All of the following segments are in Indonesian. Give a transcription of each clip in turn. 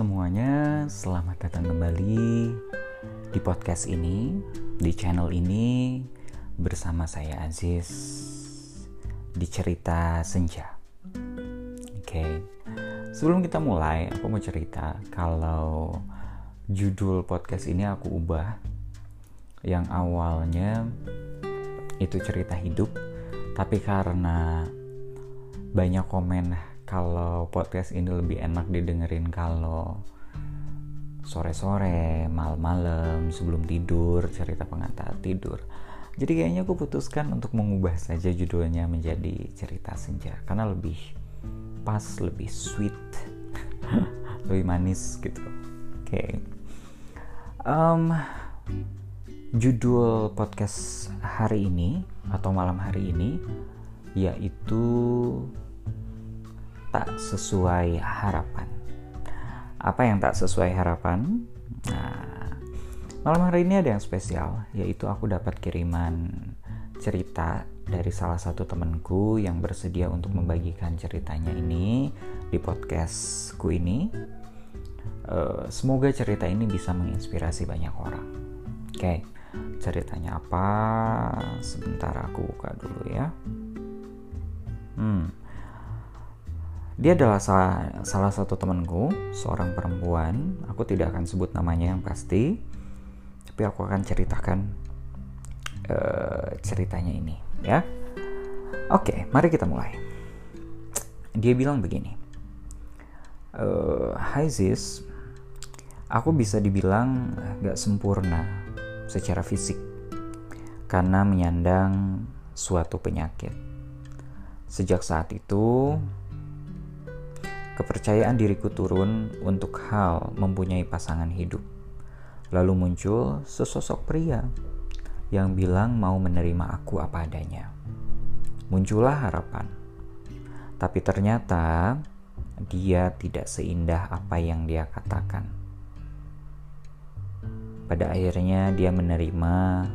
semuanya, selamat datang kembali di podcast ini, di channel ini bersama saya Aziz di cerita senja. Oke, sebelum kita mulai, aku mau cerita kalau judul podcast ini aku ubah yang awalnya itu cerita hidup, tapi karena banyak komen kalau podcast ini lebih enak didengerin kalau sore-sore, malam-malam, sebelum tidur, cerita pengantar tidur. Jadi kayaknya aku putuskan untuk mengubah saja judulnya menjadi cerita senja karena lebih pas, lebih sweet, lebih manis gitu. Oke. Okay. Um, judul podcast hari ini atau malam hari ini yaitu tak sesuai harapan. Apa yang tak sesuai harapan? Nah, malam hari ini ada yang spesial, yaitu aku dapat kiriman cerita dari salah satu temanku yang bersedia untuk membagikan ceritanya ini di podcastku ini. Uh, semoga cerita ini bisa menginspirasi banyak orang. Oke, ceritanya apa? Sebentar aku buka dulu ya. Hmm. Dia adalah salah, salah satu temanku, seorang perempuan. Aku tidak akan sebut namanya yang pasti, tapi aku akan ceritakan uh, ceritanya ini, ya. Oke, mari kita mulai. Dia bilang begini, uh, Hai Ziz, aku bisa dibilang gak sempurna secara fisik karena menyandang suatu penyakit. Sejak saat itu, kepercayaan diriku turun untuk hal mempunyai pasangan hidup. Lalu muncul sesosok pria yang bilang mau menerima aku apa adanya. Muncullah harapan. Tapi ternyata dia tidak seindah apa yang dia katakan. Pada akhirnya dia menerima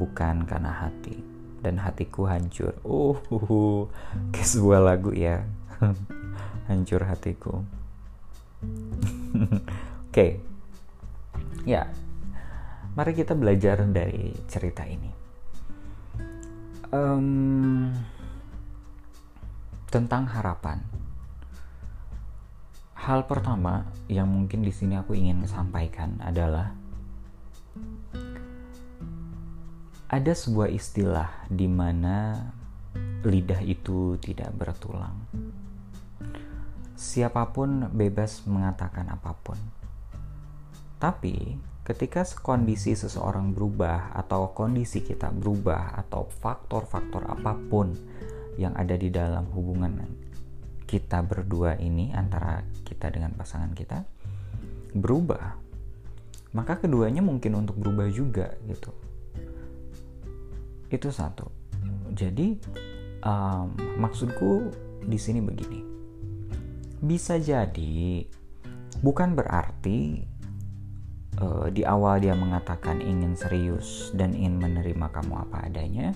bukan karena hati dan hatiku hancur. Oh, kayak sebuah lagu ya. hancur hatiku. Oke, okay. ya, mari kita belajar dari cerita ini. Um, tentang harapan. Hal pertama yang mungkin di sini aku ingin sampaikan adalah ada sebuah istilah di mana lidah itu tidak bertulang siapa pun bebas mengatakan apa pun. Tapi, ketika kondisi seseorang berubah atau kondisi kita berubah atau faktor-faktor apa pun yang ada di dalam hubungan kita berdua ini antara kita dengan pasangan kita berubah, maka keduanya mungkin untuk berubah juga gitu. Itu satu. Jadi um, maksudku di sini begini bisa jadi bukan berarti uh, di awal dia mengatakan ingin serius dan ingin menerima kamu apa adanya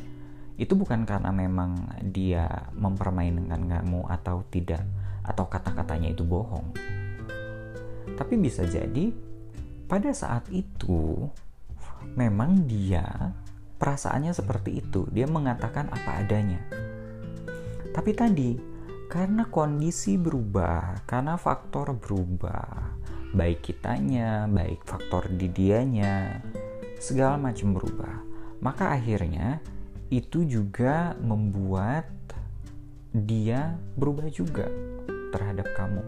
itu bukan karena memang dia mempermainkan kamu atau tidak atau kata-katanya itu bohong. Tapi bisa jadi pada saat itu memang dia perasaannya seperti itu. Dia mengatakan apa adanya. Tapi tadi karena kondisi berubah, karena faktor berubah, baik kitanya, baik faktor di dianya, segala macam berubah. Maka akhirnya itu juga membuat dia berubah juga terhadap kamu.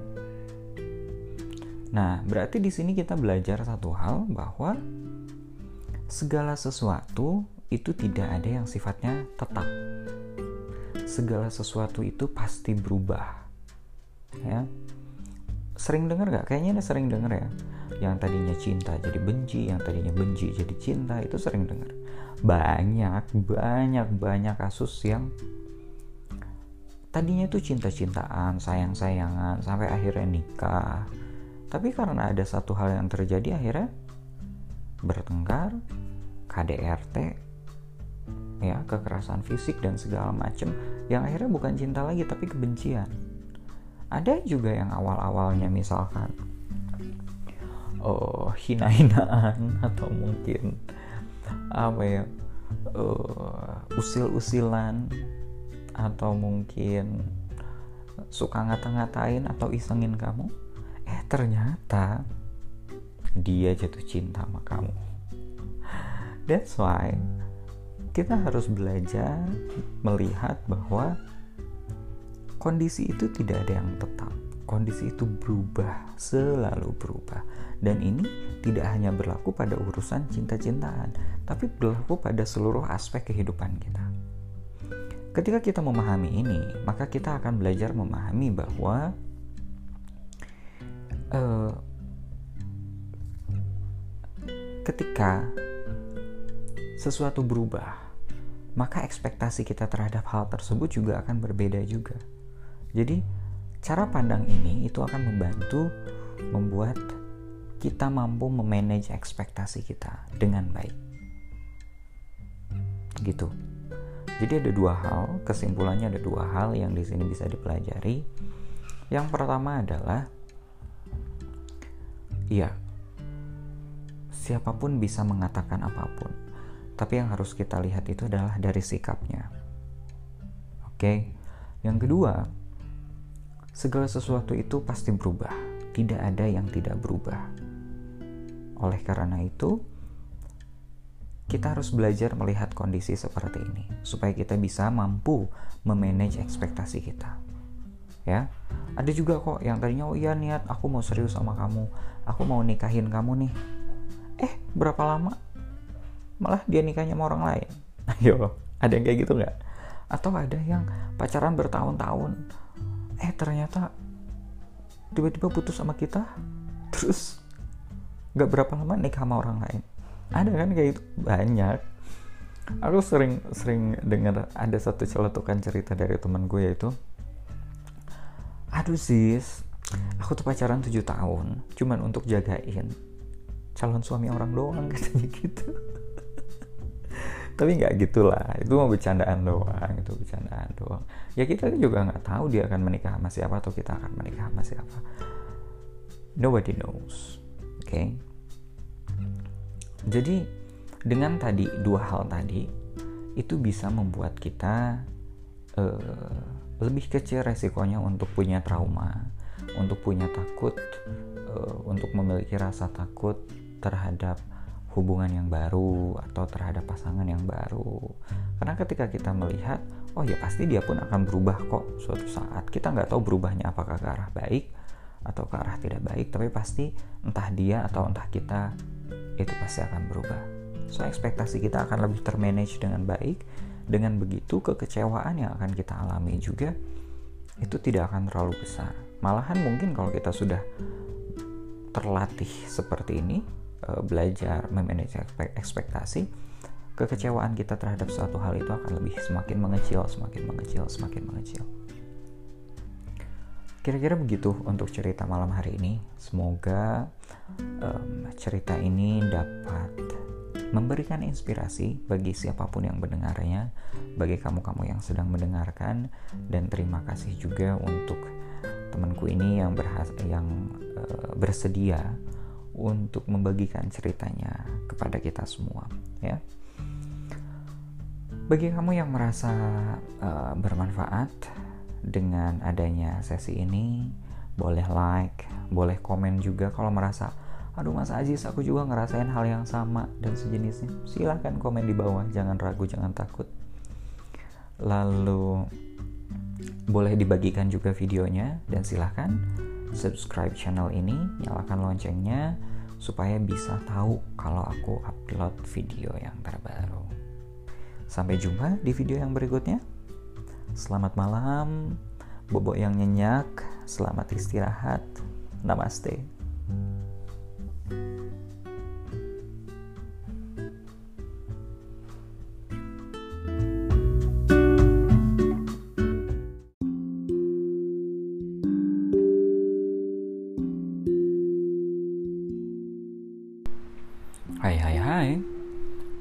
Nah, berarti di sini kita belajar satu hal bahwa segala sesuatu itu tidak ada yang sifatnya tetap segala sesuatu itu pasti berubah. Ya. Sering dengar gak? Kayaknya ada sering dengar ya. Yang tadinya cinta jadi benci yang tadinya benci jadi cinta itu sering dengar. Banyak banyak banyak kasus yang tadinya itu cinta-cintaan sayang-sayangan sampai akhirnya nikah. Tapi karena ada satu hal yang terjadi akhirnya bertengkar KDRT ya kekerasan fisik dan segala macam yang akhirnya bukan cinta lagi tapi kebencian. Ada juga yang awal-awalnya misalkan oh hina-hinaan atau mungkin apa ya uh, usil-usilan atau mungkin suka ngata-ngatain atau isengin kamu eh ternyata dia jatuh cinta sama kamu. That's why kita harus belajar melihat bahwa kondisi itu tidak ada yang tetap kondisi itu berubah, selalu berubah. Dan ini tidak hanya berlaku pada urusan cinta-cintaan, tapi berlaku pada seluruh aspek kehidupan kita. Ketika kita memahami ini, maka kita akan belajar memahami bahwa uh, ketika sesuatu berubah, maka ekspektasi kita terhadap hal tersebut juga akan berbeda juga. Jadi, cara pandang ini itu akan membantu membuat kita mampu memanage ekspektasi kita dengan baik. Gitu. Jadi ada dua hal, kesimpulannya ada dua hal yang di sini bisa dipelajari. Yang pertama adalah iya, siapa pun bisa mengatakan apa pun. Tapi yang harus kita lihat itu adalah dari sikapnya. Oke. Yang kedua, segala sesuatu itu pasti berubah. Tidak ada yang tidak berubah. Oleh karena itu, kita harus belajar melihat kondisi seperti ini supaya kita bisa mampu memanage ekspektasi kita ya ada juga kok yang tadinya oh iya niat aku mau serius sama kamu aku mau nikahin kamu nih eh berapa lama malah dia nikahnya sama orang lain. Ayo ada yang kayak gitu nggak? Atau ada yang pacaran bertahun-tahun. Eh ternyata tiba-tiba putus sama kita terus nggak berapa lama nikah sama orang lain. Ada kan kayak itu banyak. Aku sering sering dengar ada satu celetukan cerita dari teman gue yaitu aduh sis aku tuh pacaran 7 tahun cuman untuk jagain calon suami orang doang katanya gitu tapi nggak gitulah. Itu mau bercandaan doang itu bercandaan doang. Ya kita juga nggak tahu dia akan menikah sama siapa atau kita akan menikah sama siapa. Nobody knows oke? Okay? Jadi dengan tadi dua hal tadi itu bisa membuat kita uh, lebih kecil resikonya untuk punya trauma, untuk punya takut, uh, untuk memiliki rasa takut terhadap hubungan yang baru atau terhadap pasangan yang baru. Karena ketika kita melihat, oh ya pasti dia pun akan berubah kok suatu saat. Kita nggak tahu berubahnya apakah ke arah baik atau ke arah tidak baik, tapi pasti entah dia atau entah kita itu pasti akan berubah. So ekspektasi kita akan lebih termanage dengan baik. Dengan begitu kekecewaan yang akan kita alami juga itu tidak akan terlalu besar. Malahan mungkin kalau kita sudah terlatih seperti ini, eh, belajar memanage ekspektasi, kekecewaan kita terhadap suatu hal itu akan lebih semakin mengecil, semakin mengecil, semakin mengecil. Kira-kira begitu untuk cerita malam hari ini. Semoga um, cerita ini dapat memberikan inspirasi bagi siapa pun yang mendengarnya, bagi kamu-kamu yang sedang mendengarkan, dan terima kasih juga untuk temanku ini yang berhas yang uh, bersedia untuk membagikan ceritanya kepada kita semua, ya. Bagi kamu yang merasa uh, bermanfaat dengan adanya sesi ini boleh like, boleh komen juga kalau merasa aduh Mas Aziz aku juga ngerasain hal yang sama dan sejenisnya silahkan komen di bawah jangan ragu jangan takut lalu boleh dibagikan juga videonya dan silahkan subscribe channel ini nyalakan loncengnya supaya bisa tahu kalau aku upload video yang terbaru sampai jumpa di video yang berikutnya Selamat malam, bobok yang nyenyak. Selamat istirahat. Namaste. Hai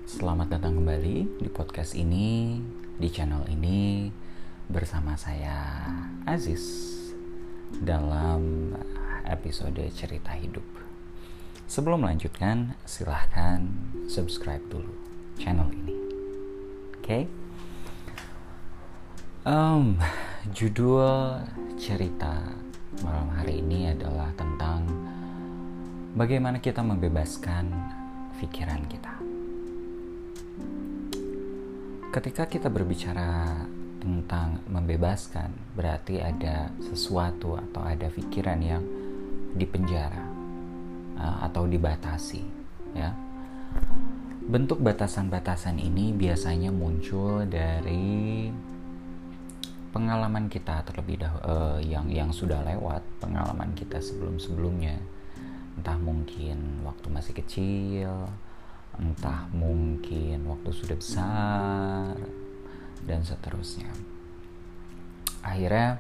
Selamat datang kembali di podcast ini Di channel ini bersama saya Aziz dalam episode cerita hidup. Sebelum melanjutkan, silahkan subscribe dulu channel ini. Oke? Okay? Um, judul cerita malam hari ini adalah tentang bagaimana kita membebaskan pikiran kita. Ketika kita berbicara tentang membebaskan, berarti ada sesuatu atau ada pikiran yang dipenjara uh, atau dibatasi, ya. Bentuk batasan-batasan ini biasanya muncul dari pengalaman kita terlebih dahulu uh, yang yang sudah lewat, pengalaman kita sebelum-sebelumnya. Entah mungkin waktu masih kecil, entah mungkin waktu sudah besar dan seterusnya. Akhirnya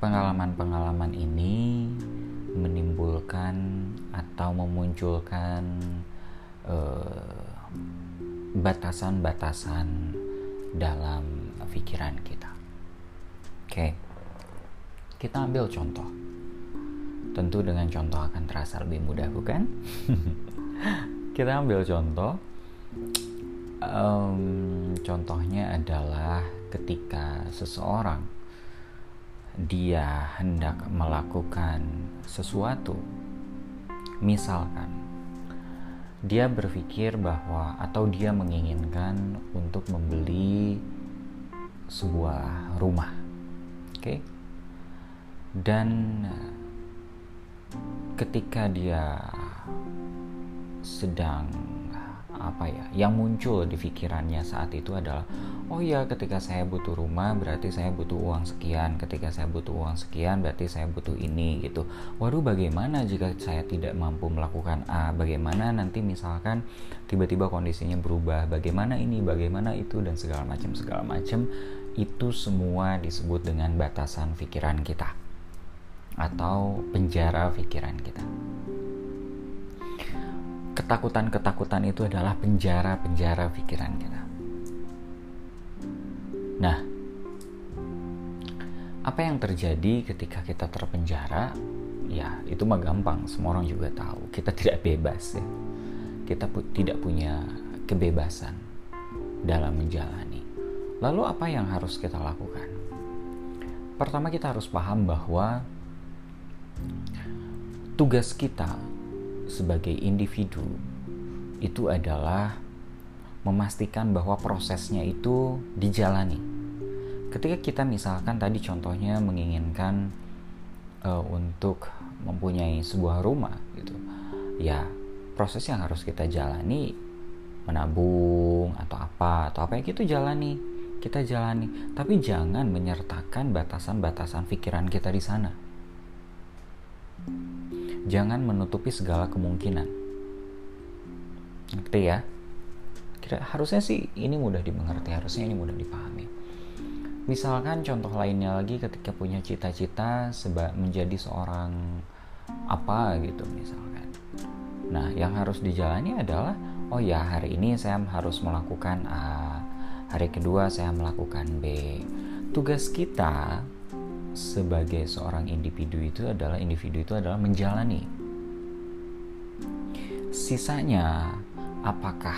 pengalaman-pengalaman ini menimbulkan atau memunculkan eh, batasan-batasan dalam pikiran kita. Oke, kita ambil contoh. Tentu dengan contoh akan terasa lebih mudah, bukan? kita ambil contoh. Um, contohnya adalah ketika seseorang dia hendak melakukan sesuatu, misalkan dia berpikir bahwa atau dia menginginkan untuk membeli sebuah rumah, oke, okay? dan ketika dia sedang apa ya yang muncul di pikirannya saat itu adalah oh ya ketika saya butuh rumah berarti saya butuh uang sekian. Ketika saya butuh uang sekian berarti saya butuh ini gitu. Waduh bagaimana jika saya tidak mampu melakukan A? Bagaimana nanti misalkan tiba-tiba kondisinya berubah? Bagaimana ini? Bagaimana itu? Dan segala macam segala macam. Itu semua disebut dengan batasan pikiran kita atau penjara pikiran kita ketakutan-ketakutan itu adalah penjara-penjara pikiran kita. Nah, apa yang terjadi ketika kita terpenjara? Ya, itu mah gampang, semua orang juga tahu. Kita tidak bebas ya. Kita pu tidak punya kebebasan dalam menjalani. Lalu apa yang harus kita lakukan? Pertama kita harus paham bahwa tugas kita sebagai individu itu adalah memastikan bahwa prosesnya itu dijalani. Ketika kita misalkan tadi contohnya menginginkan uh, untuk mempunyai sebuah rumah gitu. Ya, proses yang harus kita jalani menabung atau apa atau apa yang itu jalani kita jalani tapi jangan menyertakan batasan-batasan pikiran kita di sana jangan menutupi segala kemungkinan. Ngerti ya? Kira harusnya sih ini mudah dimengerti, harusnya ini mudah dipahami. Misalkan contoh lainnya lagi ketika punya cita-cita menjadi seorang apa gitu misalkan. Nah, yang harus dijalani adalah oh ya hari ini saya harus melakukan A, hari kedua saya melakukan B. Tugas kita sebagai seorang individu itu adalah individu itu adalah menjalani. Sisanya apakah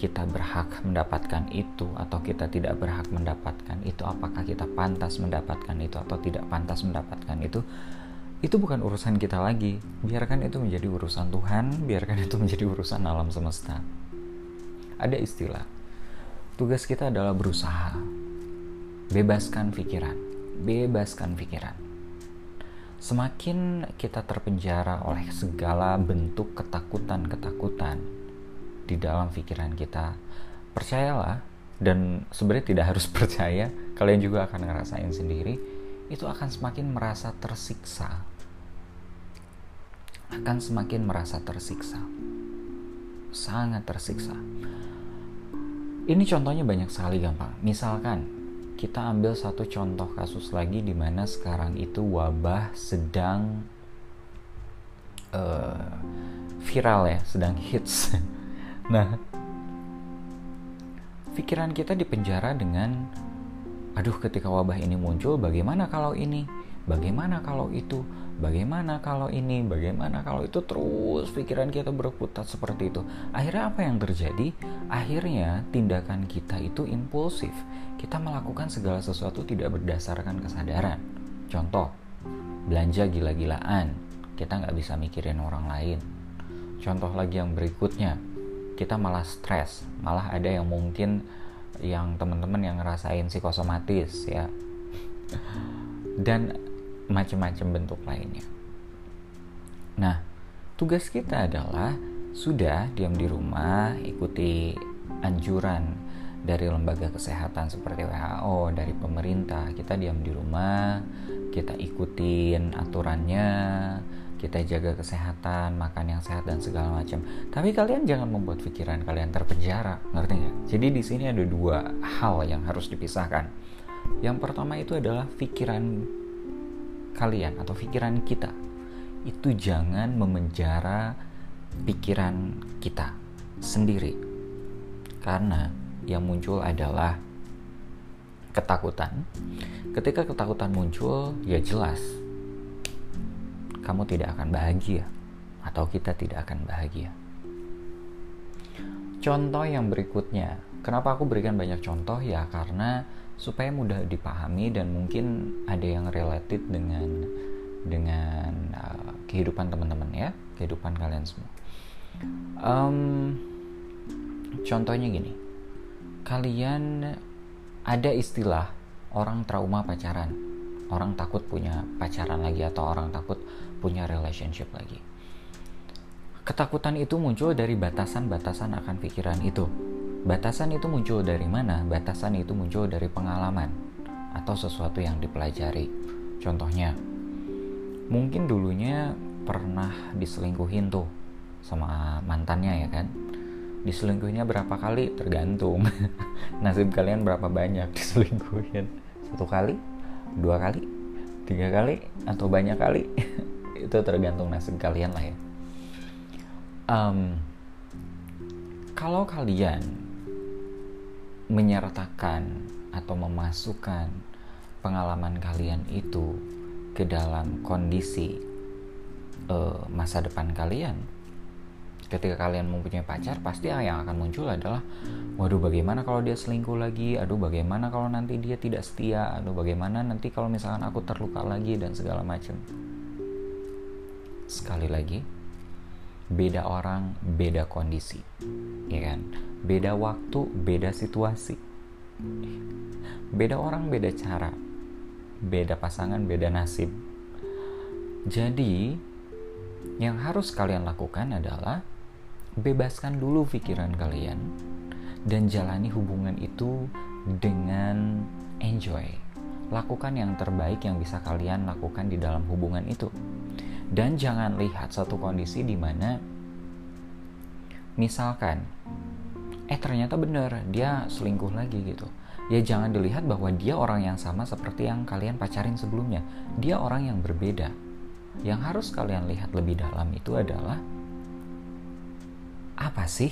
kita berhak mendapatkan itu atau kita tidak berhak mendapatkan itu? Apakah kita pantas mendapatkan itu atau tidak pantas mendapatkan itu? Itu bukan urusan kita lagi. Biarkan itu menjadi urusan Tuhan biarkan itu menjadi urusan alam semesta. Ada istilah tugas kita adalah berusaha. Bebaskan pikiran bebaskan pikiran. Semakin kita terpenjara oleh segala bentuk ketakutan-ketakutan di dalam pikiran kita, percayalah dan sebenarnya tidak harus percaya, kalian juga akan ngerasain sendiri, itu akan semakin merasa tersiksa. Akan semakin merasa tersiksa. Sangat tersiksa. Ini contohnya banyak sekali gampang. Misalkan kita ambil satu contoh kasus lagi di mana sekarang itu wabah sedang uh, viral ya, sedang hits. nah, pikiran kita dipenjara dengan, aduh ketika wabah ini muncul, bagaimana kalau ini? Bagaimana kalau itu? Bagaimana kalau ini? Bagaimana kalau itu? Terus pikiran kita berputar seperti itu. Akhirnya apa yang terjadi? Akhirnya tindakan kita itu impulsif. Kita melakukan segala sesuatu tidak berdasarkan kesadaran. Contoh belanja gila-gilaan. Kita nggak bisa mikirin orang lain. Contoh lagi yang berikutnya. Kita malah stres. Malah ada yang mungkin yang teman-teman yang ngerasain psikosomatis ya. Dan macam-macam bentuk lainnya nah tugas kita adalah sudah diam di rumah ikuti anjuran dari lembaga kesehatan seperti WHO dari pemerintah kita diam di rumah kita ikutin aturannya kita jaga kesehatan, makan yang sehat dan segala macam. Tapi kalian jangan membuat pikiran kalian terpenjara, ngerti nggak? Jadi di sini ada dua hal yang harus dipisahkan. Yang pertama itu adalah pikiran kalian atau pikiran kita. Itu jangan memenjara pikiran kita sendiri. Karena yang muncul adalah ketakutan. Ketika ketakutan muncul, ya jelas kamu tidak akan bahagia atau kita tidak akan bahagia. Contoh yang berikutnya, kenapa aku berikan banyak contoh ya karena supaya mudah dipahami dan mungkin ada yang related dengan dengan uh, kehidupan teman-teman ya, kehidupan kalian semua. Um, contohnya gini, kalian ada istilah orang trauma pacaran, orang takut punya pacaran lagi atau orang takut punya relationship lagi. Ketakutan itu muncul dari batasan-batasan akan pikiran itu. Batasan itu muncul dari mana? Batasan itu muncul dari pengalaman atau sesuatu yang dipelajari. Contohnya, mungkin dulunya pernah diselingkuhin tuh sama mantannya ya kan. Diselingkuhinnya berapa kali tergantung. Nasib kalian berapa banyak diselingkuhin? Satu kali? Dua kali? Tiga kali? Atau banyak kali? itu tergantung nasib kalian lah ya um, kalau kalian menyertakan atau memasukkan pengalaman kalian itu ke dalam kondisi uh, masa depan kalian. Ketika kalian mempunyai pacar pasti yang akan muncul adalah waduh bagaimana kalau dia selingkuh lagi? Aduh bagaimana kalau nanti dia tidak setia? Aduh bagaimana nanti kalau misalkan aku terluka lagi? Dan segala macam. Sekali lagi beda orang beda kondisi. Ya kan? Beda waktu beda situasi. Beda orang beda cara. Beda pasangan beda nasib. Jadi yang harus kalian lakukan adalah bebaskan dulu pikiran kalian dan jalani hubungan itu dengan enjoy. Lakukan yang terbaik yang bisa kalian lakukan di dalam hubungan itu dan jangan lihat satu kondisi di mana misalkan eh ternyata bener dia selingkuh lagi gitu. Ya jangan dilihat bahwa dia orang yang sama seperti yang kalian pacarin sebelumnya. Dia orang yang berbeda. Yang harus kalian lihat lebih dalam itu adalah apa sih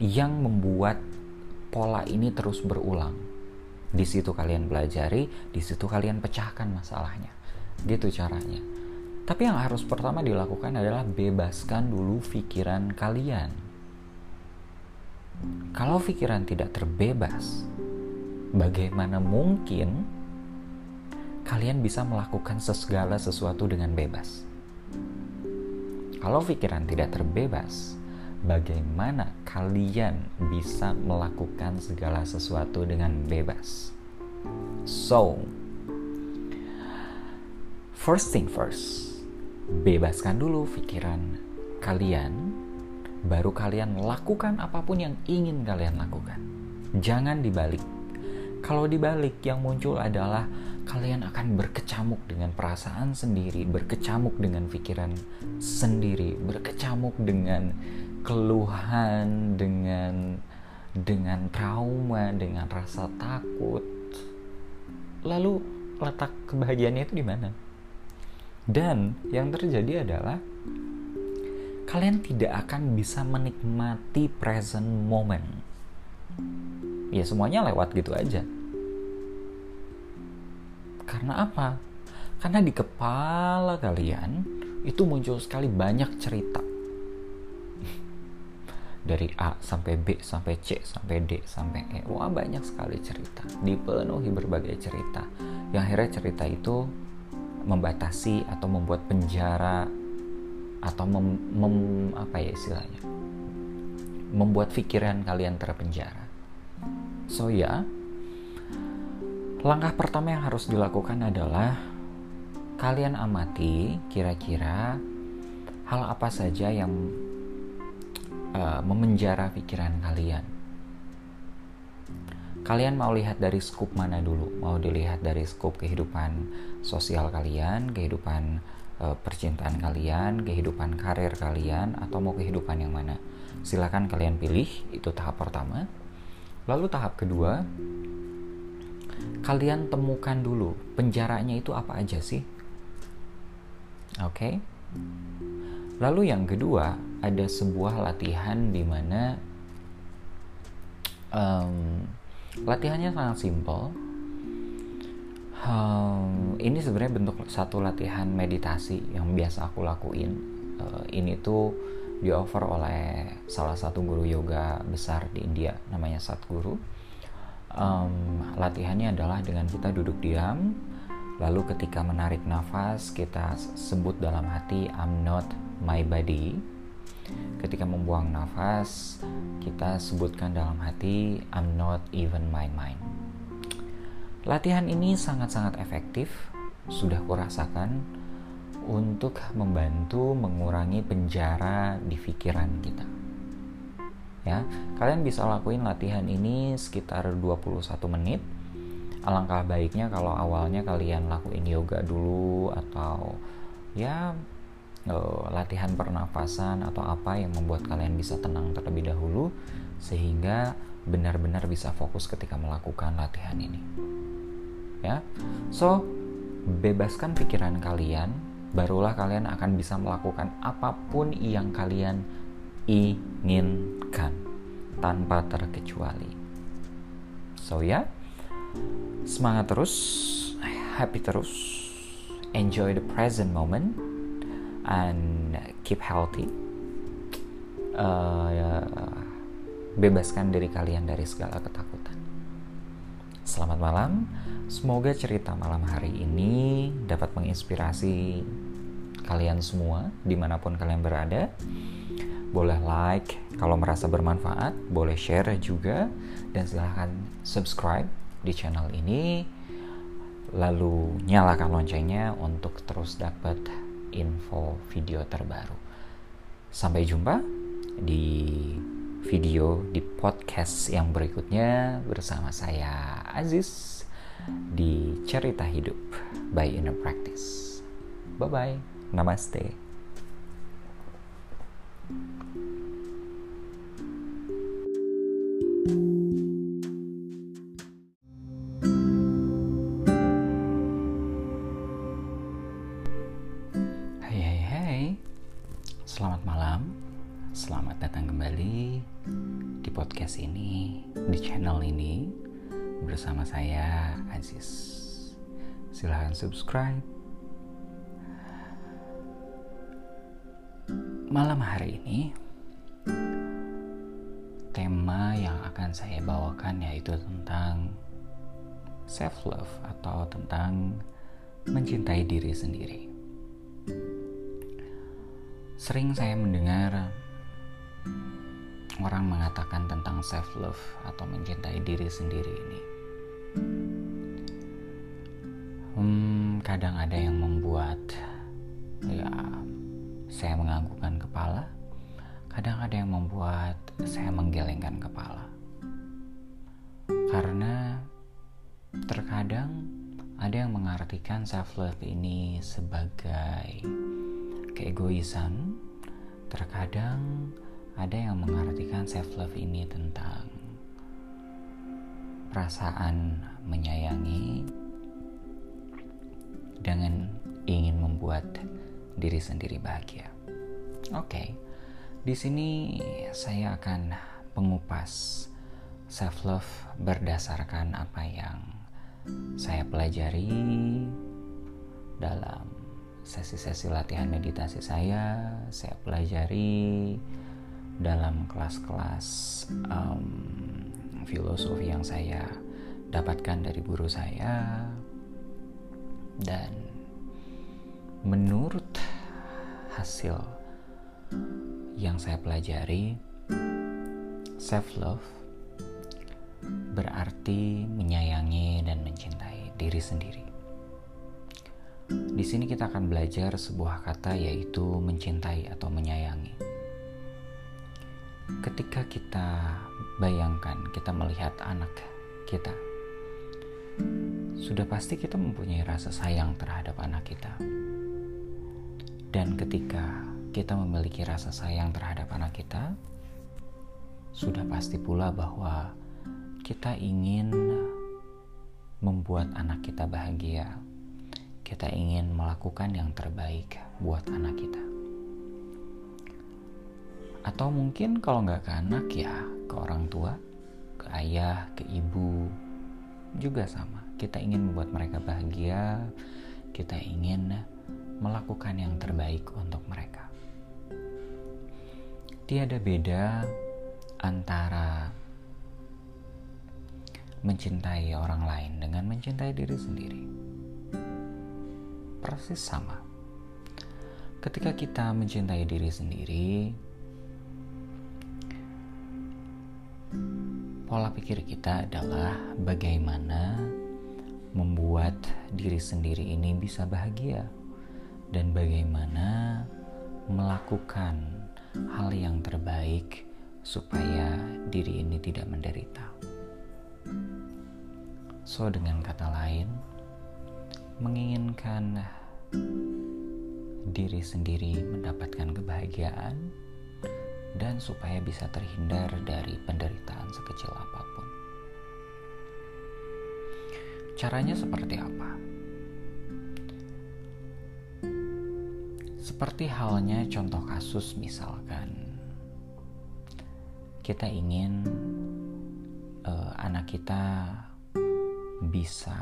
yang membuat pola ini terus berulang. Di situ kalian pelajari, di situ kalian pecahkan masalahnya. Gitu caranya. Tapi yang harus pertama dilakukan adalah bebaskan dulu pikiran kalian. Kalau pikiran tidak terbebas, bagaimana mungkin kalian bisa melakukan segala sesuatu dengan bebas? Kalau pikiran tidak terbebas, bagaimana kalian bisa melakukan segala sesuatu dengan bebas? So, first thing first, bebaskan dulu pikiran kalian, baru kalian lakukan apa pun yang ingin kalian lakukan. Jangan dibalik. Kalau dibalik, yang muncul adalah kalian akan berkecamuk dengan perasaan sendiri, berkecamuk dengan pikiran sendiri, berkecamuk dengan keluhan, dengan dengan trauma, dengan rasa takut. Lalu letak kebahagiaannya itu di mana? Dan yang terjadi adalah kalian tidak akan bisa menikmati present moment. Ya semuanya lewat gitu aja. Karena apa? Karena di kepala kalian itu muncul sekali banyak cerita. Dari A sampai B sampai C sampai D sampai E. Wah banyak sekali cerita. Dipenuhi berbagai cerita. Yang akhirnya cerita itu membatasi atau membuat penjara atau mem, mem, apa ya istilahnya membuat pikiran kalian terpenjara. So ya, langkah pertama yang harus dilakukan adalah kalian amati kira-kira hal apa saja yang uh, memenjara pikiran kalian. Kalian mau lihat dari skup mana dulu? Mau dilihat dari skup kehidupan sosial kalian, kehidupan uh, percintaan kalian, kehidupan karir kalian, atau mau kehidupan yang mana? Silakan kalian pilih. Itu tahap pertama. Lalu tahap kedua, kalian temukan dulu penjaranya itu apa aja sih? Oke. Okay? Lalu yang kedua, ada sebuah latihan di mana um, latihannya sangat simpel. Um, ini sebenarnya bentuk satu latihan meditasi yang biasa aku lakuin. Uh, ini tuh di offer oleh salah satu guru yoga besar di India, namanya Satguru. Um, latihannya adalah dengan kita duduk diam, lalu ketika menarik nafas kita sebut dalam hati I'm not my body Ketika membuang nafas, kita sebutkan dalam hati, I'm not even my mind. Latihan ini sangat-sangat efektif, sudah kurasakan untuk membantu mengurangi penjara di pikiran kita. Ya, kalian bisa lakuin latihan ini sekitar 21 menit. Alangkah baiknya kalau awalnya kalian lakuin yoga dulu atau ya uh, latihan pernafasan atau apa yang membuat kalian bisa tenang terlebih dahulu sehingga benar-benar bisa fokus ketika melakukan latihan ini. Ya. So, bebaskan pikiran kalian, barulah kalian akan bisa melakukan apa pun yang kalian inginkan tanpa terkecuali. So ya, semangat terus, happy terus, enjoy the present moment and keep healthy. Uh, bebaskan diri kalian dari segala ketakutan. Selamat malam. Semoga cerita malam hari ini dapat menginspirasi kalian semua di mana pun kalian berada. Boleh like kalau merasa bermanfaat, boleh share juga, dan silahkan subscribe di channel ini. Lalu nyalakan loncengnya untuk terus dapat info video terbaru. Sampai jumpa di video di podcast yang berikutnya bersama saya Aziz di Cerita Hidup by Inner Practice. Bye bye. Namaste. Bersama saya Aziz. Silahkan subscribe. Malam hari ini, tema yang akan saya bawakan yaitu tentang self love atau tentang mencintai diri sendiri. Sering saya mendengar orang mengatakan tentang self love atau mencintai diri sendiri ini. Kadang ada yang membuat ya saya menganggukkan kepala, kadang ada yang membuat saya menggelengkan kepala. Karena terkadang ada yang mengartikan self love ini sebagai keegoisan, terkadang ada yang mengartikan self love ini tentang perasaan menyayangi dengan ingin membuat diri sendiri bahagia. Oke, okay. di sini saya akan mengupas self love berdasarkan apa yang saya pelajari dalam sesi-sesi latihan meditasi saya, saya pelajari dalam kelas-kelas um, filosofi yang saya dapatkan dari guru saya dan menurut hasil yang saya pelajari self love berarti menyayangi dan mencintai diri sendiri. Di sini kita akan belajar sebuah kata yaitu mencintai atau menyayangi. Ketika kita bayangkan kita melihat anak kita sudah pasti kita mempunyai rasa sayang terhadap anak kita. Dan ketika kita memiliki rasa sayang terhadap anak kita, sudah pasti pula bahwa kita ingin membuat anak kita bahagia. Kita ingin melakukan yang terbaik buat anak kita. Atau mungkin kalau nggak ke anak ya ke orang tua, ke ayah, ke ibu, juga sama kita ingin membuat mereka bahagia, kita ingin melakukan yang terbaik untuk mereka. Tiada beda antara mencintai orang lain dengan mencintai diri sendiri. Persis sama. Ketika kita mencintai diri sendiri, pola pikir kita adalah bagaimana membuat diri sendiri ini bisa bahagia dan bagaimana melakukan hal yang terbaik supaya diri ini tidak menderita. So dengan kata lain, menginginkan diri sendiri mendapatkan kebahagiaan dan supaya bisa terhindar dari penderitaan sekecil apa pun. Caranya seperti apa? Seperti halnya contoh kasus misalkan kita ingin uh, anak kita bisa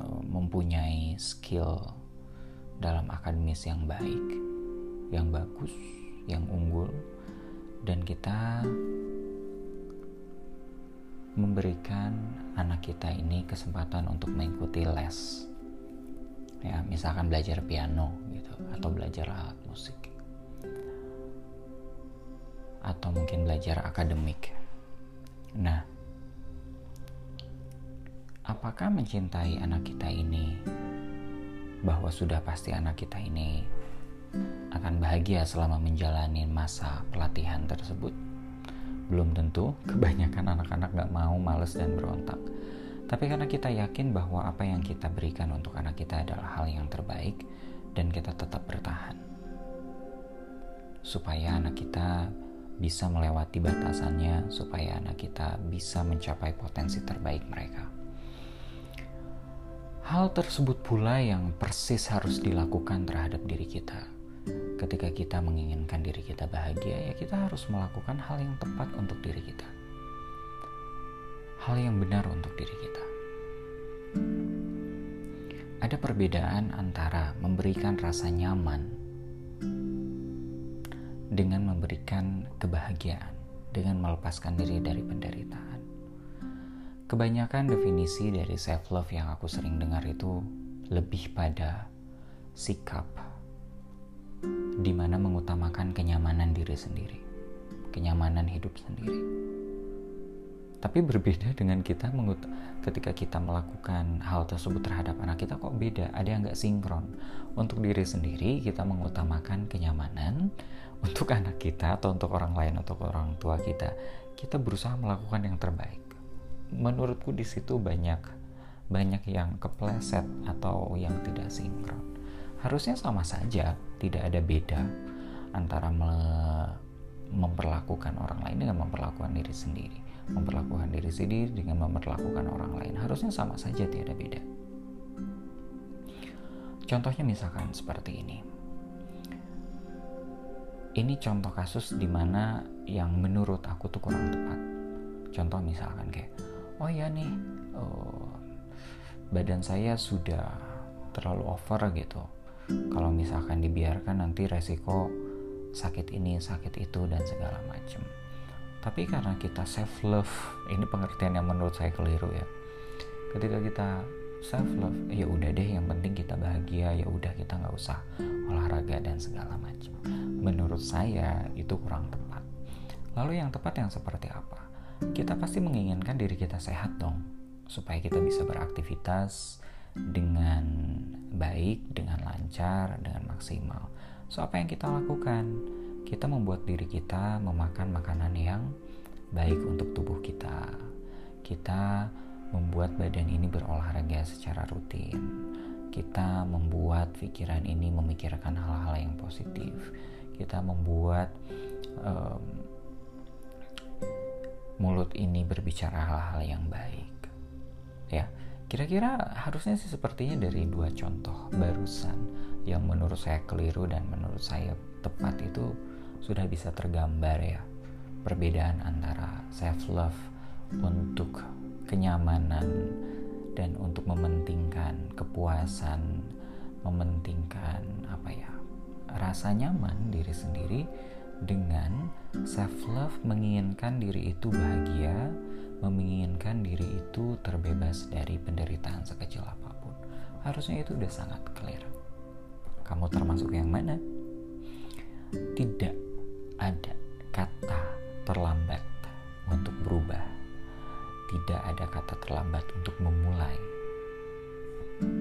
uh, mempunyai skill dalam akademis yang baik, yang bagus, yang unggul. Dan kita memberikan anak kita ini kesempatan untuk mengikuti les. Ya misalkan belajar piano gitu atau belajar alat musik. Atau mungkin belajar akademik. Nah apakah mencintai anak kita ini? Bahwa sudah pasti anak kita ini akan bahagia selama menjalani masa pelatihan tersebut belum tentu kebanyakan anak-anak gak mau, males, dan berontak. Tapi karena kita yakin bahwa apa yang kita berikan untuk anak kita adalah hal yang terbaik dan kita tetap bertahan. Supaya anak kita bisa melewati batasannya, supaya anak kita bisa mencapai potensi terbaik mereka. Hal tersebut pula yang persis harus dilakukan terhadap diri kita ketika kita menginginkan diri kita bahagia, ya kita harus melakukan hal yang tepat untuk diri kita. Hal yang benar untuk diri kita. Ada perbedaan antara memberikan rasa nyaman dengan memberikan kebahagiaan, dengan melepaskan diri dari penderitaan. Kebanyakan definisi dari self love yang aku sering dengar itu lebih pada sikap di mana mengutamakan kenyamanan diri sendiri, kenyamanan hidup sendiri. Tapi berbeda dengan kita ketika kita melakukan hal tersebut terhadap anak kita kok beda, ada yang nggak sinkron. Untuk diri sendiri kita mengutamakan kenyamanan, untuk anak kita atau untuk orang lain atau orang tua kita, kita berusaha melakukan yang terbaik. Menurutku di situ banyak banyak yang kepleset atau yang tidak sinkron harusnya sama saja, tidak ada beda antara me memperlakukan orang lain dengan memperlakukan diri sendiri. Memperlakukan diri sendiri dengan memperlakukan orang lain harusnya sama saja, tidak ada beda. Contohnya misalkan seperti ini. Ini contoh kasus di mana yang menurut aku tuh kurang tepat. Contoh misalkan kayak, oh ya nih, oh, badan saya sudah terlalu over gitu kalau misalkan dibiarkan nanti resiko sakit ini sakit itu dan segala macam tapi karena kita self love ini pengertian yang menurut saya keliru ya. Ketika kita self love ya udah deh yang penting kita bahagia ya udah kita nggak usah olahraga dan segala macam menurut saya itu kurang tepat. Lalu yang tepat yang seperti apa? Kita pasti menginginkan diri kita sehat dong supaya kita bisa beraktivitas dengan baik dengan lancar dengan maksimal so apa yang kita lakukan kita membuat diri kita memakan makanan yang baik untuk tubuh kita. Kita membuat badan ini berolahraga secara rutin. Kita membuat pikiran ini memikirkan hal-hal yang positif. Kita membuat um, mulut ini berbicara hal-hal yang baik. Ya, kira-kira harusnya sih sepertinya dari dua contoh barusan yang menurut saya keliru dan menurut saya tepat itu sudah bisa tergambar ya perbedaan antara self love untuk kenyamanan dan untuk mementingkan kepuasan, mementingkan apa ya? rasa nyaman diri sendiri dengan self love menginginkan diri itu bahagia, menginginkan diri itu terbebas dari penderitaan sekecil apa pun. Harusnya itu udah sangat clear. Kamu termasuk yang mana? Tidak ada kata terlambat untuk berubah. Tidak ada kata terlambat untuk memulai.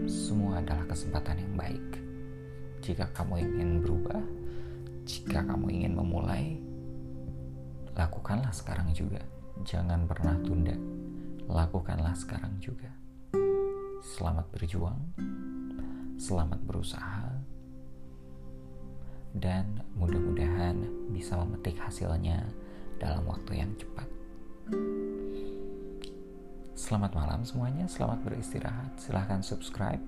Semua adalah kesempatan yang baik. Jika kamu ingin berubah, jika kamu ingin memulai, lakukanlah sekarang juga. Jangan pernah tunda. Lakukanlah sekarang juga. Selamat berjuang. Selamat berusaha dan mudah-mudahan bisa memetik hasilnya dalam waktu yang cepat. Selamat malam semuanya, selamat beristirahat. Silahkan subscribe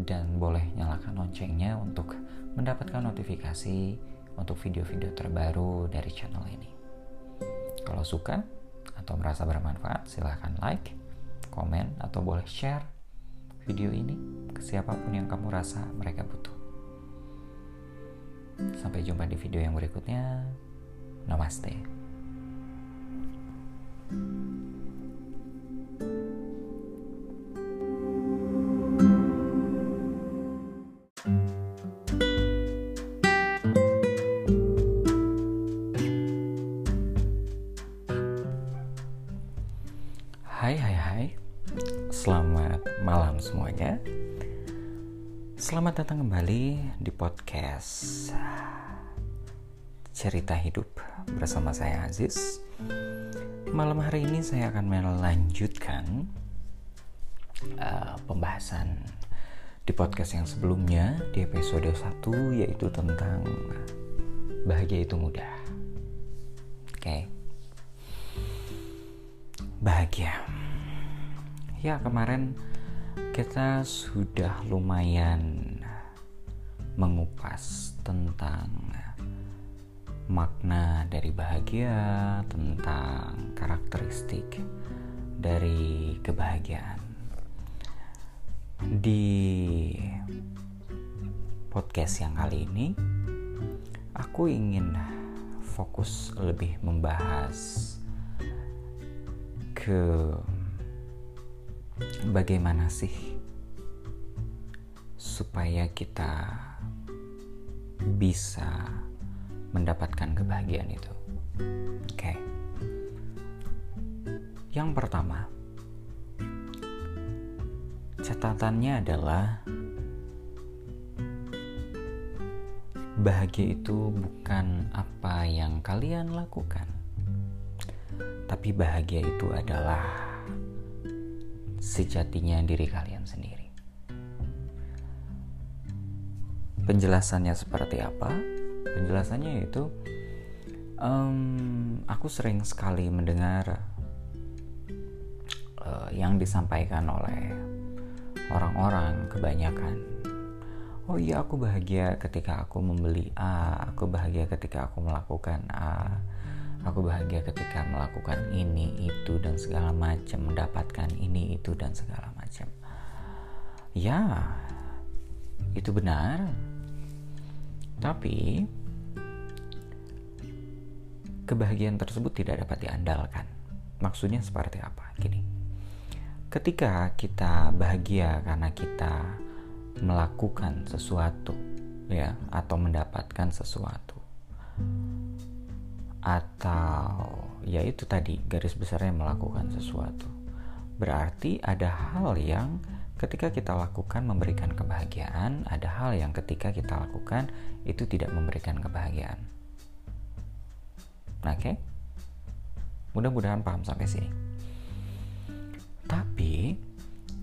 dan boleh nyalakan loncengnya untuk mendapatkan notifikasi untuk video-video terbaru dari channel ini. Kalau suka atau merasa bermanfaat, silahkan like, komen, atau boleh share video ini ke siapa pun yang kamu rasa mereka butuh. Sampai jumpa di video yang berikutnya. Namaste. Hai Datang kembali di podcast Cerita Hidup bersama saya Aziz. Malam hari ini saya akan melanjutkan uh, pembahasan di podcast yang sebelumnya di episode 1 yaitu tentang bahagia itu mudah. Oke. Okay. Bahagia. Ya, kemarin kita sudah lumayan mengupas tentang makna dari bahagia, tentang karakteristik dari kebahagiaan. Di podcast yang kali ini, aku ingin fokus lebih membahas ke bagaimana sih supaya kita bisa mendapatkan kebahagiaan itu. Oke. Yang pertama, catatannya adalah bahagia itu bukan apa yang kalian lakukan, tapi bahagia itu adalah sejatinya diri kalian sendiri. Penjelasannya seperti apa? Penjelasannya itu, um, aku sering sekali mendengar uh, yang disampaikan oleh orang-orang kebanyakan. Oh iya, aku bahagia ketika aku membeli A, aku bahagia ketika aku melakukan A Aku bahagia ketika melakukan ini, itu, dan segala macam, mendapatkan ini, itu, dan segala macam. Ya, itu benar. Tapi kebahagiaan tersebut tidak dapat diandalkan. Maksudnya seperti apa? Gini. Ketika kita bahagia karena kita melakukan sesuatu ya atau mendapatkan sesuatu atau ya itu tadi garis besarnya melakukan sesuatu berarti ada hal yang ketika kita lakukan memberikan kebahagiaan ada hal yang ketika kita lakukan itu tidak memberikan kebahagiaan oke okay? mudah-mudahan paham sampai sini tapi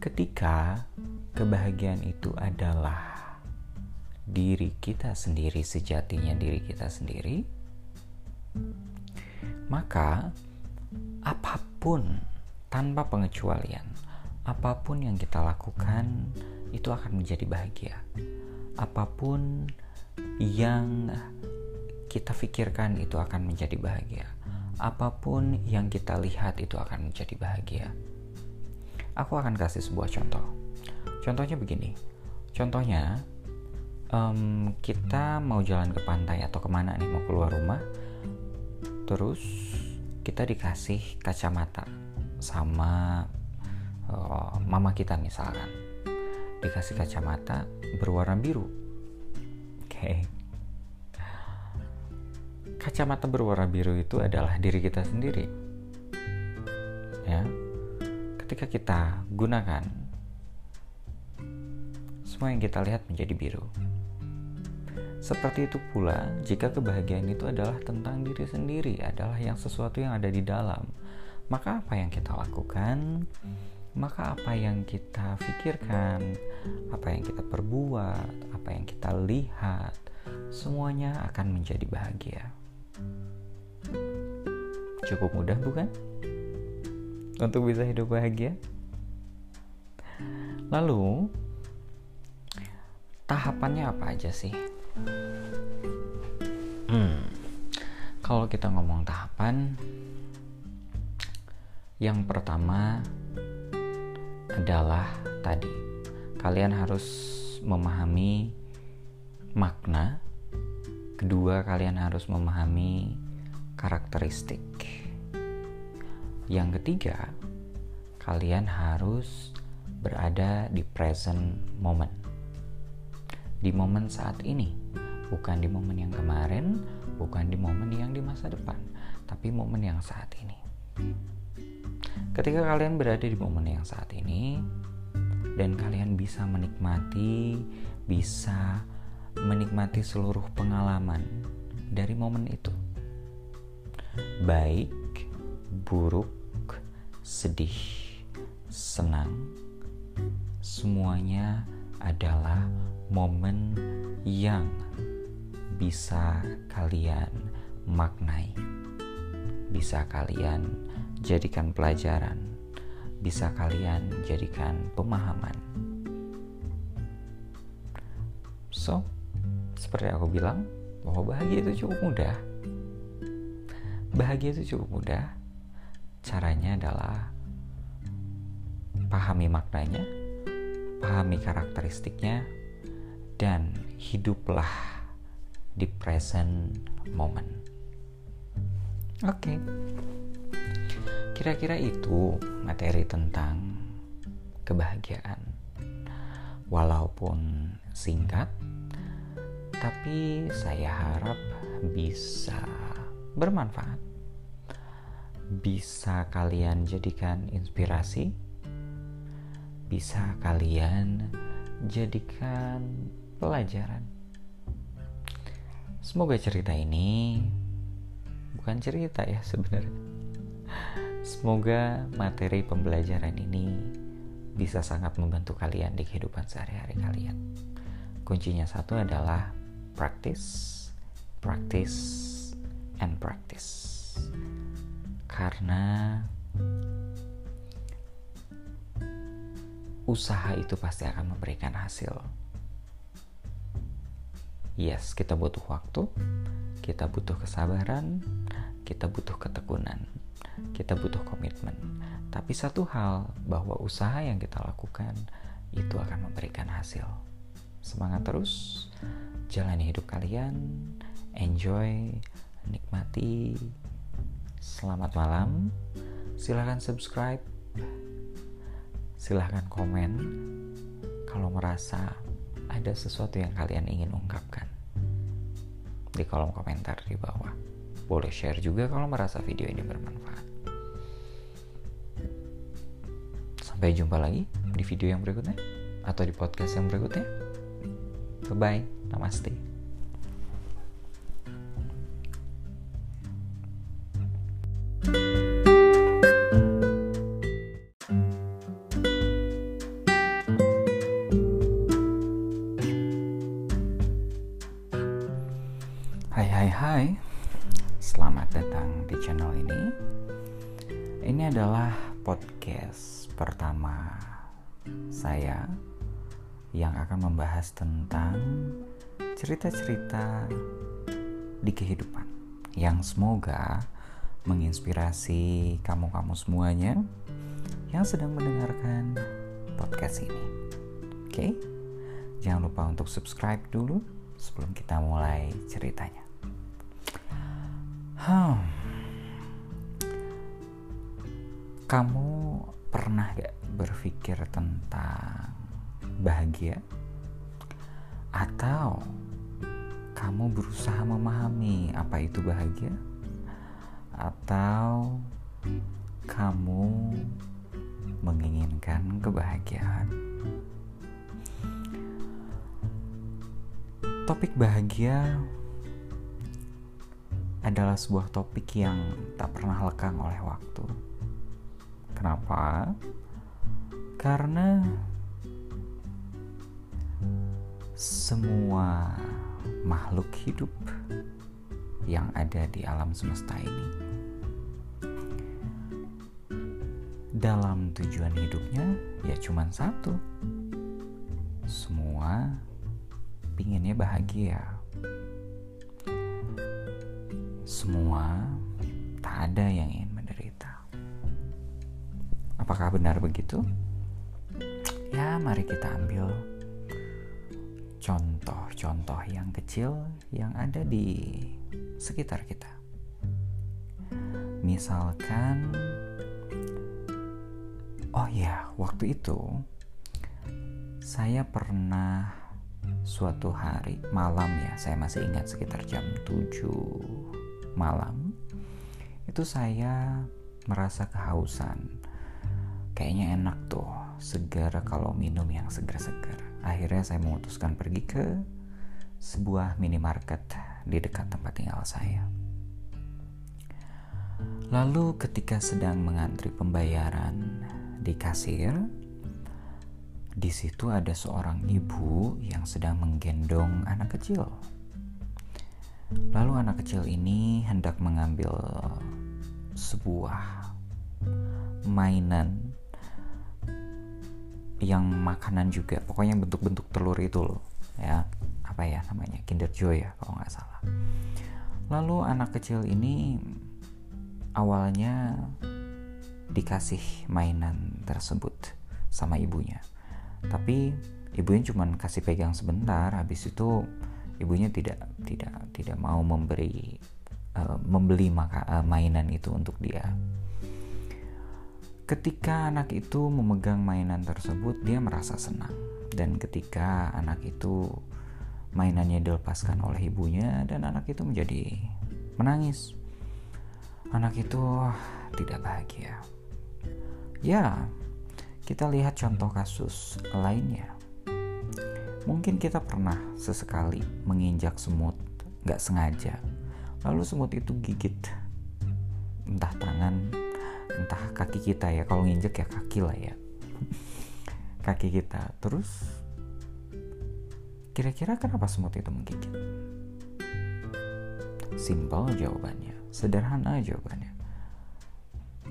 ketika kebahagiaan itu adalah diri kita sendiri sejatinya diri kita sendiri maka apa pun tanpa pengecualian apa pun yang kita lakukan itu akan menjadi bahagia. Apa pun yang kita pikirkan itu akan menjadi bahagia. Apa pun yang kita lihat itu akan menjadi bahagia. Aku akan kasih sebuah contoh. Contohnya begini. Contohnya um, kita mau jalan ke pantai atau ke mana nih mau keluar rumah terus kita dikasih kacamata sama uh, mama kita misalkan. Dikasih kacamata berwarna biru. Oke. Okay. kacamata berwarna biru itu adalah diri kita sendiri. Ya. Ketika kita gunakan semua yang kita lihat menjadi biru. Seperti itu pula, jika kebahagiaan itu adalah tentang diri sendiri, adalah yang sesuatu yang ada di dalam, maka apa yang kita lakukan, maka apa yang kita pikirkan, apa yang kita perbuat, apa yang kita lihat, semuanya akan menjadi bahagia. Cukup mudah, bukan? Untuk bisa hidup bahagia. Lalu, tahapannya apa aja sih? Hmm, kalau kita ngomong tahapan, yang pertama adalah tadi kalian harus memahami makna. Kedua, kalian harus memahami karakteristik. Yang ketiga, kalian harus berada di present moment. Di momen saat ini bukan di momen yang kemarin, bukan di momen yang di masa depan, tapi momen yang saat ini. Ketika kalian berada di momen yang saat ini, dan kalian bisa menikmati, bisa menikmati seluruh pengalaman dari momen itu, baik, buruk, sedih, senang, semuanya adalah momen yang bisa kalian maknai, bisa kalian jadikan pelajaran, bisa kalian jadikan pemahaman. So, seperti aku bilang, bahwa bahagia itu cukup mudah. Bahagia itu cukup mudah. Caranya adalah pahami maknanya, pahami karakteristiknya, dan hiduplah di present moment. Oke. Okay. Kira-kira itu materi tentang kebahagiaan. Walaupun singkat, tapi saya harap bisa bermanfaat. Bisa kalian jadikan inspirasi, bisa kalian jadikan pelajaran Semoga cerita ini bukan cerita ya sebenarnya. Semoga materi pembelajaran ini bisa sangat membantu kalian di kehidupan sehari-hari kalian. Kuncinya satu adalah practice, practice, and practice. Karena usaha itu pasti akan memberikan hasil Yes, kita butuh waktu, kita butuh kesabaran, kita butuh ketekunan, kita butuh komitmen. Tapi satu hal bahwa usaha yang kita lakukan itu akan memberikan hasil. Semangat terus, jalani hidup kalian, enjoy, nikmati. Selamat malam. Silahkan subscribe, silahkan komen kalau merasa ada sesuatu yang kalian ingin ungkapkan di kolom komentar di bawah. Boleh share juga kalau merasa video ini bermanfaat. Sampai jumpa lagi di video yang berikutnya atau di podcast yang berikutnya. Bye bye, namaste. Cerita-cerita di kehidupan Yang semoga menginspirasi kamu-kamu semuanya Yang sedang mendengarkan podcast ini Oke Jangan lupa untuk subscribe dulu sebelum kita mulai ceritanya. Hmm. Kamu pernah gak berpikir tentang bahagia? Atau kamu berusaha memahami apa itu bahagia? Atau kamu menginginkan kebahagiaan? Topik bahagia adalah sebuah topik yang tak pernah lekang oleh waktu. Kenapa? Karena semua makhluk hidup yang ada di alam semesta ini dalam tujuan hidupnya ya cuman satu semua pinginnya bahagia. Semua tak ada yang ingin menderita. Apakah benar begitu? Ya, mari kita ambil contoh-contoh yang kecil yang ada di sekitar kita. Misalkan, oh ya, waktu itu saya pernah suatu hari malam ya saya masih ingat sekitar jam 7 malam itu saya merasa kehausan kayaknya enak tuh segar kalau minum yang segar-segar akhirnya saya memutuskan pergi ke sebuah minimarket di dekat tempat tinggal saya lalu ketika sedang mengantri pembayaran di kasir di situ ada seorang ibu yang sedang menggendong anak kecil. Lalu anak kecil ini hendak mengambil sebuah mainan yang makanan juga, pokoknya bentuk-bentuk telur itu loh, ya. Apa ya namanya? Kinder Joy ya kalau nggak salah. Lalu anak kecil ini awalnya dikasih mainan tersebut sama ibunya. Tapi ibunya cuma kasih pegang sebentar habis itu ibunya tidak tidak tidak mau memberi uh, membeli maka, uh, mainan itu untuk dia ketika anak itu memegang mainan tersebut dia merasa senang. Dan ketika anak itu mainannya dilepaskan oleh ibunya dan anak itu menjadi menangis. Anak itu tidak bahagia. Ya kita lihat contoh kasus lainnya. Mungkin kita pernah sesekali menginjak semut gak sengaja, lalu semut itu gigit entah tangan, entah kaki kita ya. Kalau nginjek ya kaki lah ya, kaki kita. Terus kira-kira kenapa semut itu menggigit? Simpel jawabannya, sederhana jawabannya.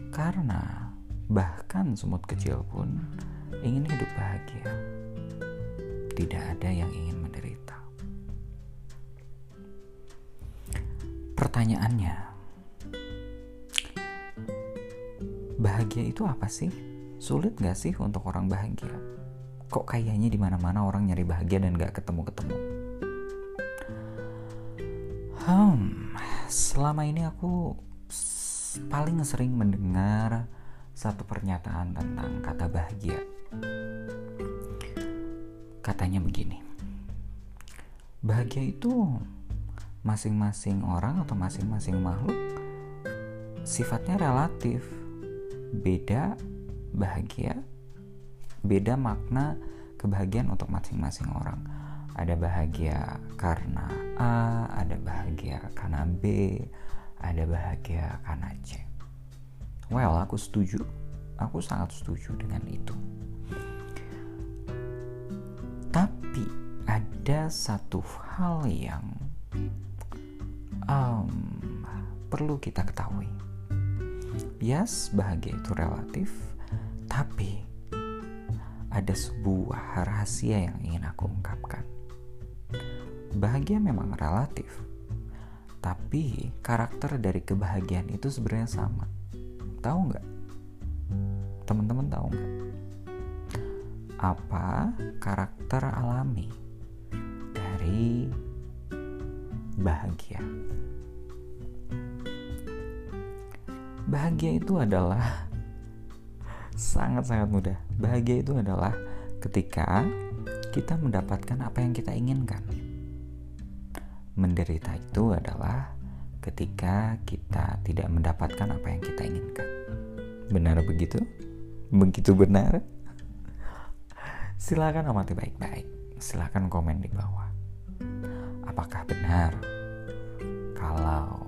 Karena Bahkan semut kecil pun ingin hidup bahagia. Tidak ada yang ingin menderita. Pertanyaannya, bahagia itu apa sih? Sulit gak sih untuk orang bahagia? kok kayaknya di mana-mana orang nyari bahagia dan gak ketemu-ketemu. Hmm, selama ini aku paling sering mendengar satu pernyataan tentang kata bahagia. Katanya begini. Bahagia itu masing-masing orang atau masing-masing makhluk sifatnya relatif. Beda bahagia, beda makna kebahagiaan untuk masing-masing orang. Ada bahagia karena A, ada bahagia karena B, ada bahagia karena C. Well, aku setuju. Aku sangat setuju dengan itu. Tapi ada satu hal yang um, perlu kita ketahui. Yes, bahagia itu relatif, tapi ada sebuah rahasia yang ingin aku ungkapkan. Bahagia memang relatif, tapi karakter dari kebahagiaan itu sebenarnya sama. Tahu nggak? Teman-teman tahu nggak? Apa karakter alami dari bahagia? Bahagia itu adalah sangat-sangat mudah. Bahagia itu adalah ketika kita mendapatkan apa yang kita inginkan. Menderita itu adalah ketika kita tidak mendapatkan apa yang kita inginkan. Benar begitu? Begitu benar? Silakan amati baik-baik. Silakan komen di bawah. Apakah benar kalau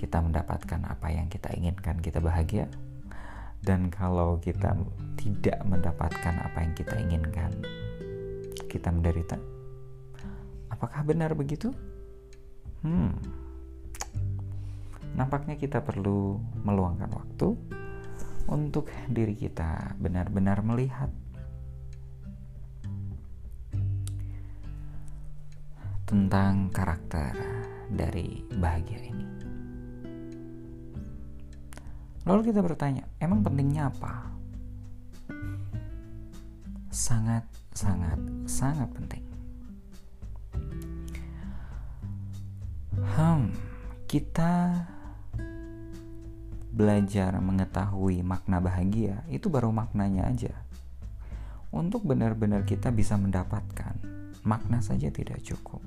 kita mendapatkan apa yang kita inginkan kita bahagia? Dan kalau kita tidak mendapatkan apa yang kita inginkan, kita menderita. Apakah benar begitu? Hmm. Nampaknya kita perlu meluangkan waktu untuk diri kita benar-benar melihat tentang karakter dari bahagia ini. Lalu kita bertanya, emang pentingnya apa? Sangat, sangat, sangat penting. Hmm, kita belajar mengetahui makna bahagia itu baru maknanya aja. Untuk benar-benar kita bisa mendapatkan makna saja tidak cukup.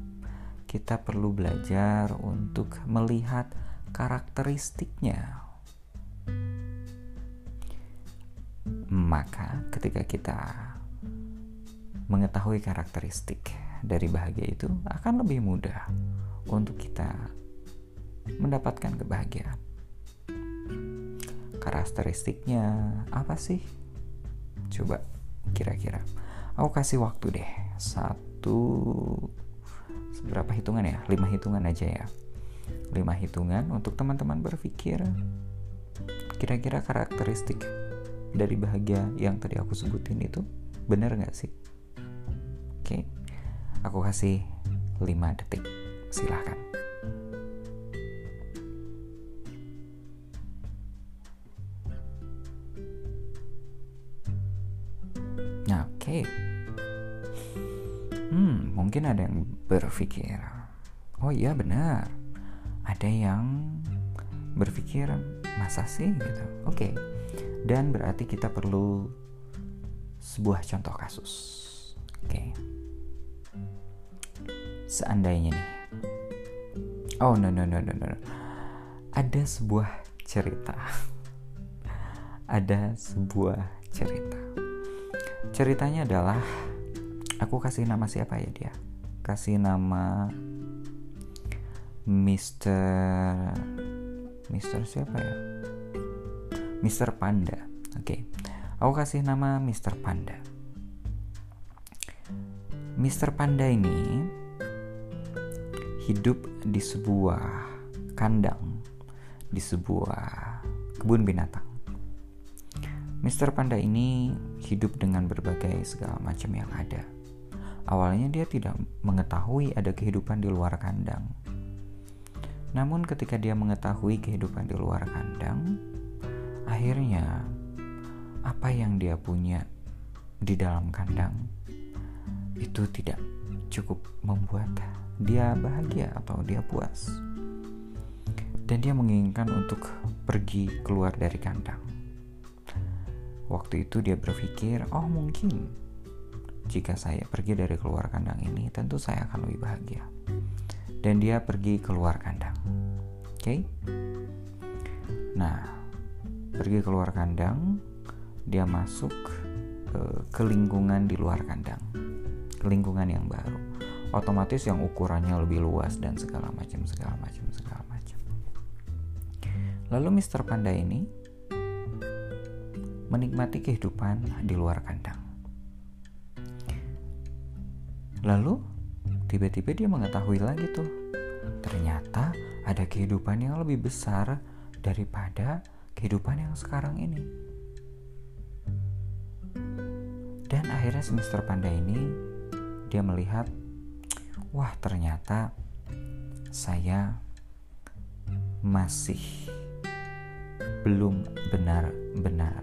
Kita perlu belajar untuk melihat karakteristiknya maka ketika kita mengetahui karakteristik dari bahagia itu akan lebih mudah untuk kita mendapatkan kebahagiaan. Karakteristiknya apa sih? Coba kira-kira. Aku kasih waktu deh. Satu seberapa hitungan ya? Lima hitungan aja ya. Lima hitungan untuk teman-teman berpikir kira-kira karakteristik dari bahagia yang tadi aku sebutin itu benar nggak sih? Oke, aku kasih 5 detik. Silahkan. Nah, oke. Okay. Hmm, mungkin ada yang berpikir, oh iya benar. Ada yang berpikir masa sih gitu. Oke. Okay dan berarti kita perlu sebuah contoh kasus. Oke. Seandainya nih. Oh no no no no no. Ada sebuah cerita. Ada sebuah cerita. Ceritanya adalah aku kasih nama siapa ya dia? Kasih nama Mr. Mr. siapa ya? Mr. Panda. Oke. Okay. Aku kasih nama Mr. Panda. Mr. Panda ini hidup di sebuah kandang di sebuah kebun binatang. Mr. Panda ini hidup dengan berbagai segala macam yang ada. Awalnya dia tidak mengetahui ada kehidupan di luar kandang. Namun ketika dia mengetahui kehidupan di luar kandang, akhirnya apa yang dia punya di dalam kandang itu tidak cukup membuat dia bahagia atau dia puas. Dan dia menginginkan untuk pergi keluar dari kandang. Waktu itu dia berpikir, "Oh, mungkin jika saya pergi dari keluar kandang ini, tentu saya akan lebih bahagia." Dan dia pergi keluar kandang. Oke? Okay? Nah, pergi keluar kandang, dia masuk uh, ke lingkungan di luar kandang, ke lingkungan yang baru. Otomatis yang ukurannya lebih luas dan segala macam, segala macam, segala macam. Lalu Mr. Panda ini menikmati kehidupan di luar kandang. Lalu tiba-tiba dia mengetahui lagi tuh ternyata ada kehidupan yang lebih besar daripada kehidupan yang sekarang ini dan akhirnya semester panda ini dia melihat wah ternyata saya masih belum benar-benar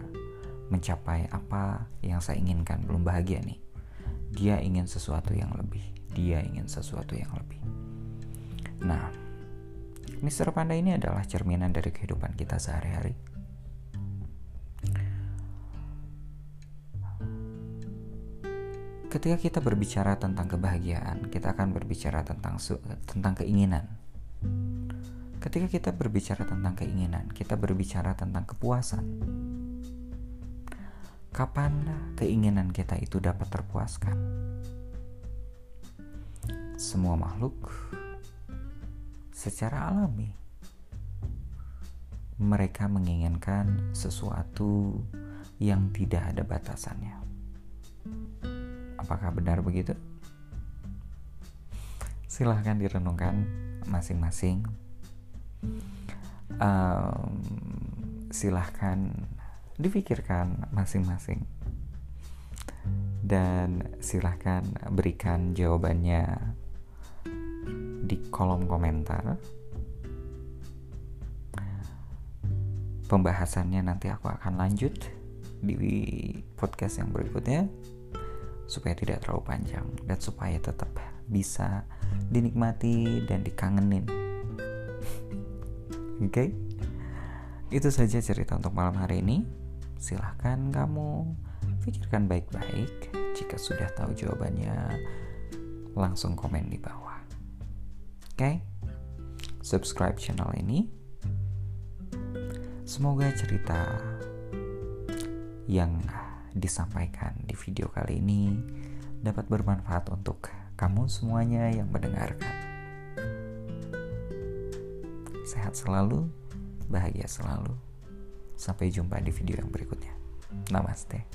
mencapai apa yang saya inginkan belum bahagia nih dia ingin sesuatu yang lebih dia ingin sesuatu yang lebih. Nah, Mr. Panda ini adalah cerminan dari kehidupan kita sehari-hari. Ketika kita berbicara tentang kebahagiaan, kita akan berbicara tentang tentang keinginan. Ketika kita berbicara tentang keinginan, kita berbicara tentang kepuasan. Kapan keinginan kita itu dapat terpuaskan? semua makhluk secara alami mereka menginginkan sesuatu yang tidak ada batasannya. Apakah benar begitu? Silahkan direnungkan masing-masing. Um, silahkan difikirkan masing-masing dan silahkan berikan jawabannya di kolom komentar. Pembahasannya nanti aku akan lanjut di podcast yang berikutnya supaya tidak terlalu panjang dan supaya tetap bisa dinikmati dan dikangenin. Oke. Okay? Itu saja cerita untuk malam hari ini. Silahkan kamu pikirkan baik-baik. Jika sudah tahu jawabannya, langsung komen di bawah okay? subscribe channel ini. Semoga cerita yang disampaikan di video kali ini dapat bermanfaat untuk kamu semuanya yang mendengarkan. Sehat selalu, bahagia selalu. Sampai jumpa di video yang berikutnya. Namaste.